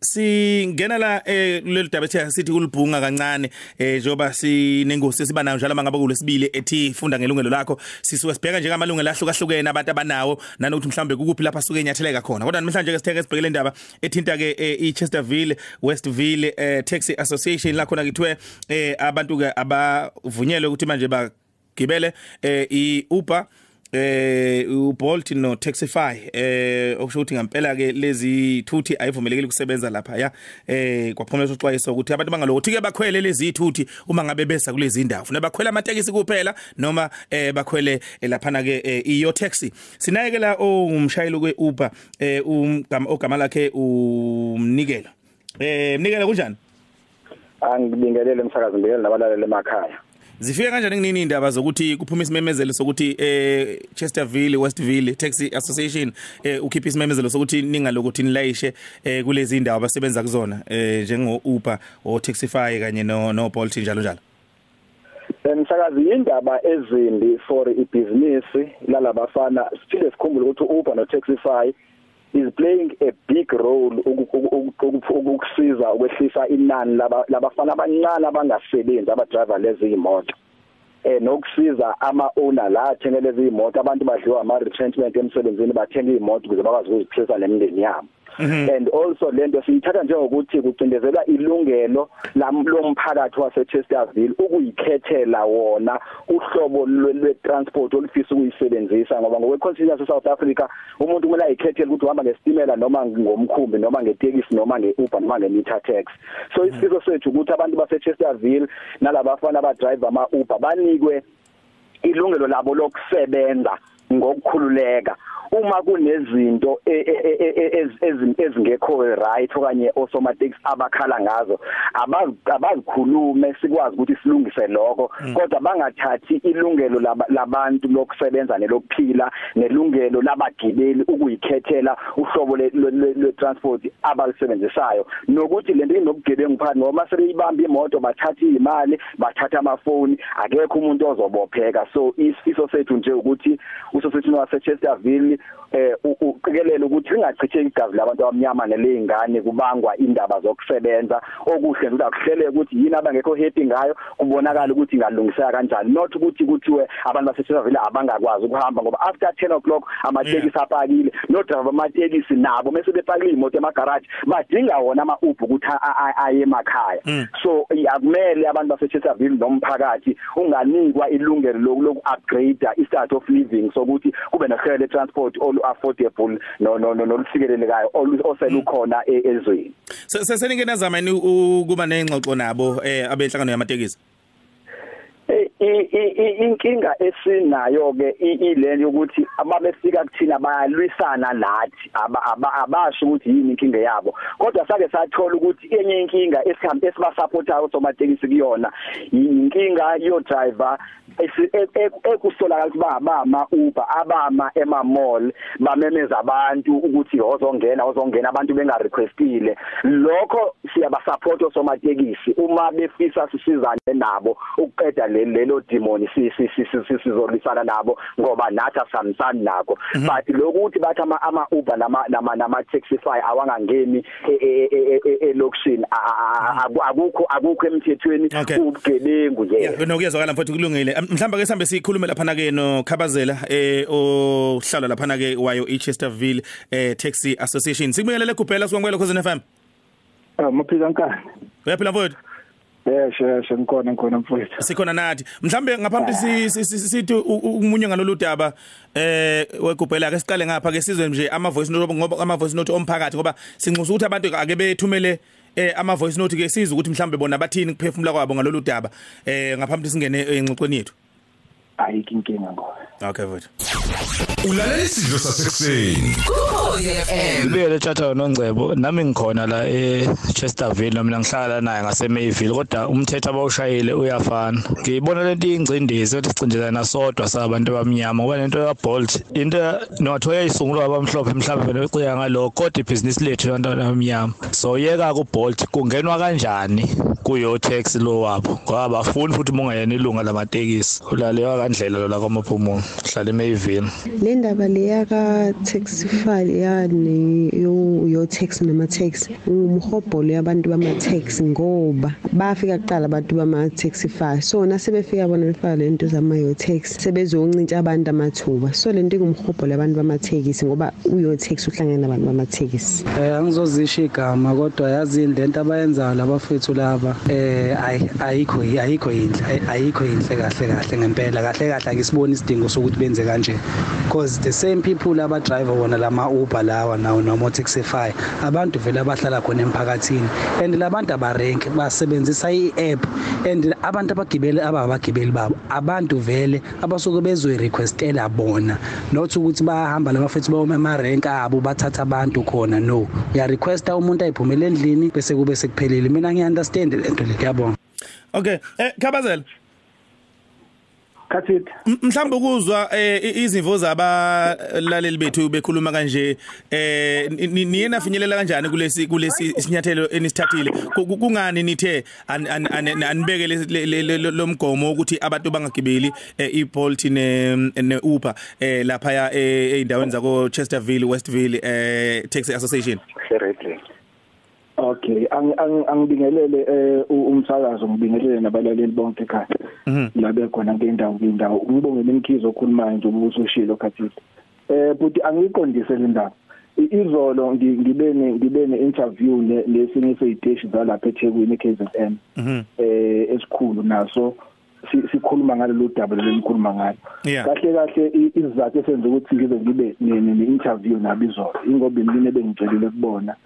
singena la eh kuleli daba ethe sithi kulibhunga kancane eh njoba sinengosi siba nayo njalo mangabe kulesibili ethi funda ngelungelo lakho sisuke sibheka nje amalungelo ahlukahlukene abantu abanawo nanokuthi mhlambe kukuphi lapha suke enyatheleka khona. Kodwa namhlanje ke sitheke sibhekele indaba ethinta ke i Chesterville Westville eh Taxi Association la khona kithiwe eh abantu ke abavunyelwe ukuthi manje bagibele eh i Uber eh uBolt no Taxify eh okusho ukuthi ngempela ke lezi thuthi ayivumelekile ukusebenza lapha ya? Eh kwaphumela uxwayiso ukuthi abantu bangalokuthi ke bakhwele lezi thuthi uma ngabe besa kulezi indawo funa bakhwela amatekisi kuphela noma eh bakhwele lapha na ke iyo taxi sinayeke la umshayeli kwe Uber eh umgama ogama lakhe umnikelo. Eh mnikelo kunjani? Angibingelele umsakazi ngibingelele nabalaleli emakhaya. Zifike kanjani kunini indaba zokuthi kuphuma isimemezelo sokuthi eh Chesterville Westville Taxi Association eh ukhipha isimemezelo sokuthi ningalokuthi nilayishe eh kulezi indawo abasebenza kuzona eh njengo Uber o Taxify kanye no no Bolt njalo njalo. Umsakazi indaba ezimbi for ibusiness lalabafana. Siphinde sikhumbule ukuthi Uber no Taxify is playing a big role ukukusiza ukwehlisa inani labafana abancane abangasebenzi abadriver lezi imoto eh nokusiza ama owner la athenga lezi imoto abantu badliwa ama retrenchment emsebenzini bathenga imoto ukuze bakwazi ukuziphilisa nemindeni yabo Mm-hmm. And also lento siyithatha njengokuthi kucindezela ilungelo lomphakathi waseChesterville ukuyikhethela wona uhlobo lwe-transport olufisa ukuyisebenzisa ngoba ngokwe-constitution South Africa umuntu kumele ayikhethele ukuthi uhamba ngestimela noma ngomkhumbi noma ngetekisi noma nge-Uber noma nge-meter taxi so isifiso sethu ukuthi abantu baseChesterville nalabafana abadrive ama-Uber banikwe ilungelo labo lokusebenza. Ngokukhululeka. Uma kunezinto e, e, e, ezingekho right okanye osomatics abakhala ngazo abazikhulume sikwazi ukuthi silungise lokho mm. kodwa bangathathi ilungelo labantu lokusebenza nelokuphila nelungelo labagibeli ukuyikhethela uhlobo le transport abalisebenzisayo. Nokuthi lento inobugebengu phakathi noma sebeyibamba imoto bathatha imali bathatha amafoni akekho umuntu ozobopheka. So isifiso sethu nje ukuthi usosethini wase Chesterville eh uqikelele ukuthi lingachitheki igazi labantu abamnyama nelezingane kubangwa indaba zokusebenza. Okuhle nje akuhleleke ukuthi yini abangekho happy ngayo kubonakala ukuthi ingalungiseka kanjani. Not ukuthi kuthiwe abantu baseThekwini abangakwazi ukuhamba ngoba after 10 o'clock amatekisi apakile no driver amatekisi nabo mase bepakile imoto emagarage badinga wona ama Uber ukuthi aye emakhaya. Mm. so akumele abantu baseThekwini nomphakathi unganikwa ilungelo loku upgrade i start of living. Sokuthi kube nehlelo transport olu affordable no no nolufikelelekayo oselukhona e, ezweni. Seseningena zamani ukuba nengxoxo nabo eh abenhlangano yamatekisi? Inkinga esinayo ke ileni ukuthi ababefika kuthina bayalwisana lathi abasho ukuthi yini inkinga yabo. Kodwa sake sathola ukuthi enye inkinga esihambe esibasupportayo somatekisi kuyona inkinga yo driver ekusolakala ukuthi bangabama Uber abama ema mall bamemeza abantu ukuthi ozongena ozongena abantu benga requestile lokho siyabasupport osomatekisi. Uma befisa sisizane nabo ukuqeda lelo demon sizolisana nabo ngoba nathi asamsani nako mhm. but lokuthi bathi ama Uber nama nama nama Taxify awangangeni elokishini akukho akukho emthethweni ubugebengu nje. Nokuyezwakala mfowethu kulungile. Mhlamba ke sihambe sikhulume lapha na ke no Khabazela eh ohlala lapha na ke wayo eChesterville eh Taxi Association. Sikubingelele kuphela sikwamukela khosini FM Ah maphila nkani? Uyaphila mfowethu? Yeshe yeshe ngikhona ngikhona mfowethu. Sikhona nathi. Mhlambe ngaphambi sithi umunye ngalolu daba eh wegubhela ke siqale ngapha ke sizwe nje ama voice note ngoba ama voice note omphakathi ngoba sinxusa ukuthi abantu ake bethumele eh ama voice note ke sizwe ukuthi mhlambe bona bathini kuphefumula kwabo ngalolu daba eh ngaphambi singene engxoxweni yethu. Ayikho inkinga ngoba. Okay mfowethu ulalela isidlo sasekuseni. Kukhona FM Libele tjatha noNgcebo. Nami ngikhona la eChesterville noma ngihlala naye ngase Mayville kodwa umthetho abawushayile uyafana. Ngiyibona lento ingcindezi ukuthi sicindelana sodwa sabantu abamnyama ngoba lento ya Bolt into nothoya isungulwa abamhlophe mhlawumbe becika ngaloko kodwa ibhizinisi lethu abantu abamnyama. So yeka ku Bolt kungenwa kanjani kuyo taxi lo wabo? Ngoba bafuni futhi mungayena ilunga lamatekisi. Ulalewa kaNdlela la kwaMaphumulo hlala eMayville le ndaba leya ka-taxify yani yo, yo tax nama-tax ngumhobholo yabantu bama-tax ngoba bafika kuqala abantu bama-taxify. So nasebefika bona befaka le nto zama-yo tax sebezoncintsha abantu amathuba. So le nto ingumhobholo yabantu bamathekisi ngoba uyo tax uhlangene nabantu bamathekisi Eh angizozisho igama kodwa yazini lento abayenzayo labafethu laba? Eh ayi- ayikho ayikho yinhle ay- ayikho yinhle kahle kahle ngempela kahle kahle akisiboni isidingo sokuthi benze kanje. Because the same people aba driver wona lama Uber lawa nawo noma Taxify abantu vele abahlala khona emphakathini. And labantu abarenke basebenzisa i-app and abantu abagibeli ababagibeli babo abantu vele abasuke bezoyi requestela bona. Not ukuthi bahamba labafethu bawo emarenke abo bathatha abantu khona no. Uya requesta umuntu ayiphumele endlini bese kube sekuphelile. Mina ngiunderstand lento le ngiyabonga. Okay eh khabazela. Khathi M- mhlawumbe ukuzwa eh, izimvo zabalaleli bethu bekhuluma kanje eh ni- ni- niye nafinyelela kanjani kulesi kulesi isinyathelo enisithathile? Ku- ku- kungani nithe an- an- an- anibeke lomgomo ukuthi abantu bangagibeli eh, iBolt ne Uber eh lapha ya eindaweni zako Chesterville Westville eh Taxi Association? Okay ang- ang- angibingelele eh umsakazo ngibingelele nabalaleli bonke ekhaya labe khona ngendawo ngendawo. Ngibonge nemkhizo okhulumayo nje ubuso ushilo khathile eh buti angiqondise le ndaba. Izolo ngi- ngibe ne ngibe ne interview le lesinye seyiteshi zalapha eThekwini KZN mhm. Eh esikhulu naso si- sikhuluma ngalolu daba lelikhuluma ngalo. Kahle kahle isizathu esenza ukuthi ngize ngibe ne- interview nabo izolo. Ingoba mina bengitshelile kubona.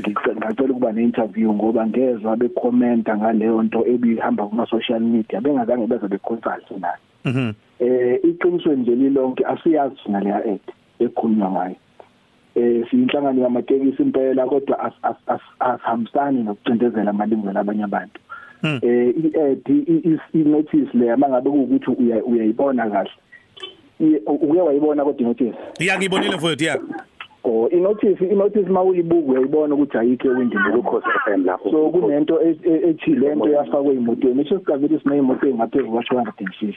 Ngice- ngacela ukuba ne-interview ngoba ngezwa bekhomenta ngaleyo nto ebihamba kuma-social media bengazange beze beconsult nayo mhm. Eh iqiniso nje lilonke asiyazi sina leya ad ekhulunywa ngayo. Eh siyinhlangano yamatekisi impela kodwa as- as- as- asihambisani nokucindezela amalungelo abanye abantu. Hmm. eh i-ad i-notice le mangabe ukuthi uya- uyayibona kahle. I- uke wayibona kodwa i-notice. Ya ngibonile mfowethu ya Oh inotice inotice mawuyibuka uyayibona ukuthi ayikho ewindini lokhosi FM lapho. So kunento e- e- ethi lento yafakwe emotweni. Isho sigabile sinemoto engaphezulu kwa 250.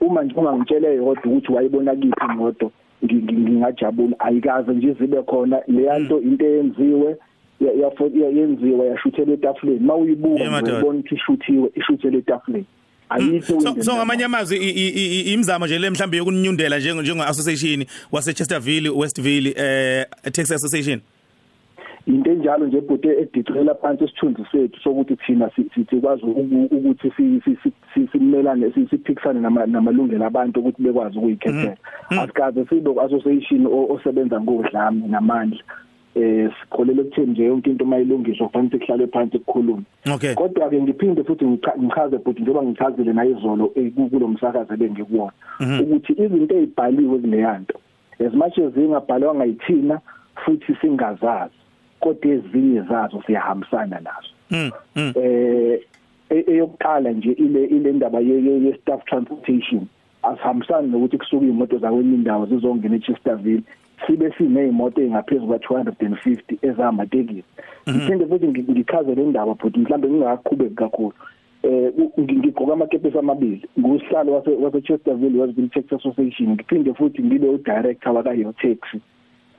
Uma nje ungangitshele yodwa ukuthi wayibona kiphi imoto ngi- ngi- ngingajabula ayikaze nje zibe khona le nto into eyenziwe ya- yafo- ya- yenziwa yashuthelwa etafuleni mawuyibuka Yeah, madoda. uyibona ukuthi ishuthiwe ishuthelwe etafuleni ayikho so ewindini so lapho. ngamanye amazwi i- i- i- imizamo nje le mhlambe yokunyundela njengo njengo association wase Chesterville Westville eh Taxi Association? Into enjalo nje bhuti edicela phansi isithunzi sethu sokuthi thina si- si- sikwazi uku- ukuthi si- si- si- si- simelane si- siphikisane nama- namalungelo abantu ukuthi bekwazi ukuyikhethela. Asikaze sibe association o- osebenza ngodlame namandla. Eh sikholele ekutheni nje yonke into mayilungiswa kufanele kuhlale phansi kukhulume okay. Kodwa ke ngiphinde futhi ngicha- ngichaze futhi njengoba ngichazile nayizolo eh, ku- kulo msakazo bengikuwona ukuthi izinto ezibhaliwe kuleyanto as much as zingabhalwanga yithina futhi singazazi kodwa ezinye zazo siyahambisana nazo. Mm mm. Eh e- eyokuqala nje ile ile ndaba ye ye- ye staff transportation asihambisani nokuthi kusuka imoto zakwenye indawo zizongena eChesterville sibe sinezimoto engaphezulu kwa 250 ezamatekisi. Iphinde futhi ngi- ngichaze le ndaba futhi mhlambe ngingaqhubeki kakhulu. Eh u- ngi- ngigqoka amakepesi amabili ngusihlalo wase wase Chesterville Westville Taxi Association. Ngiphinde futhi ngibe u director waka Yotaxi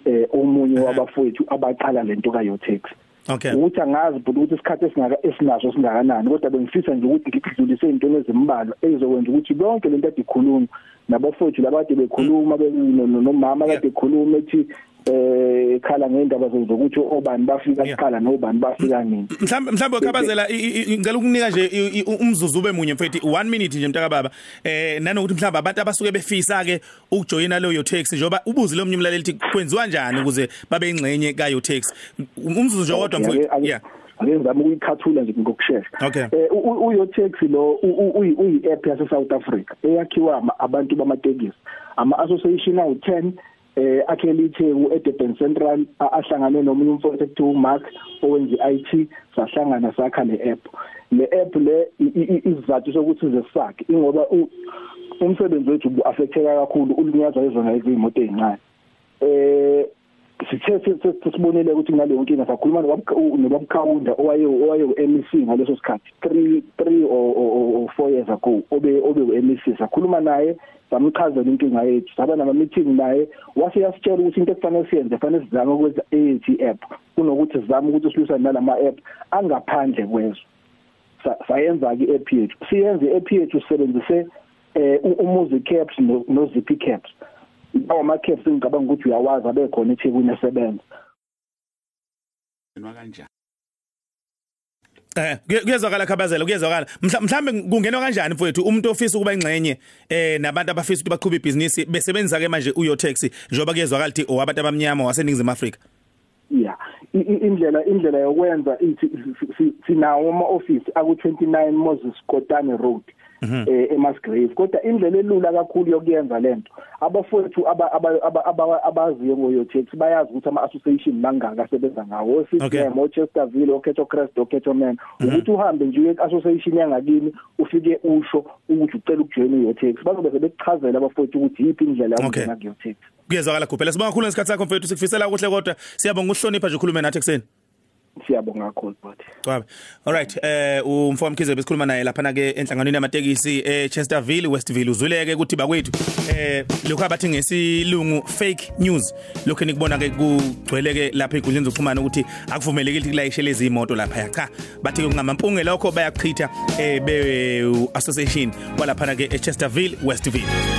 eh omunye wabafowethu abaqala lento ka Yotaxi okay. Ukuthi angazi but ukuthi isikhathi esingaka esinaso singakanani kodwa bengifisa nje ukuthi ngikudlulise into ezimbalwa ezokwenza ukuthi bonke lento ade ikhuluma nabafowethu labade bekhuluma be- no- no- nomama kade ekhuluma ethi eh khala ngendaba zokuthi obani bafika Yeah. kuqala nobani bafika nini. mhlambe mhlambe ukhabazela i- i- i- ngicela ukunika nje i- i- umzuzu ube munye mfethu. 1 minute nje mntaka baba. Eh nanokuthi mhlawumbe abantu abasuke befisa ke ukujoyina leyo taxi njengoba ubuzile omnye umlaleli ukuthi kwenziwa kanjani ukuze babe ingxenye ka yo taxi umzuzu nje wodwa mfethu. yeah ake ngizama ukuyikhathula nje ngokusheshsha Okay. eh u- u- uyo taxi lo u- u- uyi uyi app yase South Africa eyakhiwa ama- abantu bamatekisi ama association awu 10 eh akhele itheku eDurban Central ahlangane nomunye umfowethu ekuthiwa uMark owenza IT sahlangana sakha le app le app le isizathu sokuthi size sisakhe ingoba umsebenzi wethu ubu affecteka kakhulu ulinyazwa izona izimoto ezincane eh sithe sisibonile ukuthi ngaleyo nkinga sakhuluma nobabkhawunda owaye owaye uMEC ngaleso sikhathi. 3 3 or 4 years ago obe obe uMEC sakhuluma naye samchazela inkinga yethu saba nama meeting naye wase yasitshela ukuthi into ekufanele siyenze fanele sizame ukwenza AAT app kunokuthi sizame ukuthi silwisane nalama app angaphandle kwezwe. Sayenza ke app yethu. Siyenze app yethu sisebenzise eh umusic caps no zippy caps. Lawo ama caps ngicabanga ukuthi uyawazi abekhona eThekwini esebenza nwa kanjani? Eh kuyezwakala khabazela kuyezwakala. Mhlambe kungenwa kanjani mfowethu? Umuntu ofisa ukuba ingxenye eh nabantu abafisa ukuthi baqhube ibhizinisi besebenzisa ke manje uyo taxi njoba kuyezwakala ukuthi owabantu abamnyama waseningizimu Afrika? Yeah indlela indlela yokwenza ithi sinawo ama office aku 29 Moses Kotane Road. eh eMasgrave. Kodwa indlela elula kakhulu yokuyenza lento abafowethu abaziyo ngoyotex bayazi ukuthi ama association mangaka asebenza ngawo. CCM oChesterville oKetho Crest oKetho Man. Ukuthi uhambe nje uye association yangakini ufike usho ukuthi ucela ukujoin uyotex bazobe sebekuchazela abafowethu ukuthi yipi indlela yokungena kuyotex kuyezwakala kuphela sibonga kakhulu ngesikhathi sakho mfethu sikufisela ukuhle kodwa. Siyabonga ukuhlonipha nje ukhulume nathi ekseni siyabonga kakhulu but Kwabe. Alright, eh umfowami Mkhize besikhuluma naye lapha na ke enhlanganweni yamatekisi eChesterville Westville. Uzwileke ukuthi bakwethu eh lokho abathi ngesilungu fake news lokho nikubona ke kugcweleke lapha enkundleni zokuxhumana ukuthi akuvumelekile ukuthi kulayishe lezi imoto lapha cha bathi kungamampunge lokho bayachitha eh be association kwalapha na ke eChesterville Westville.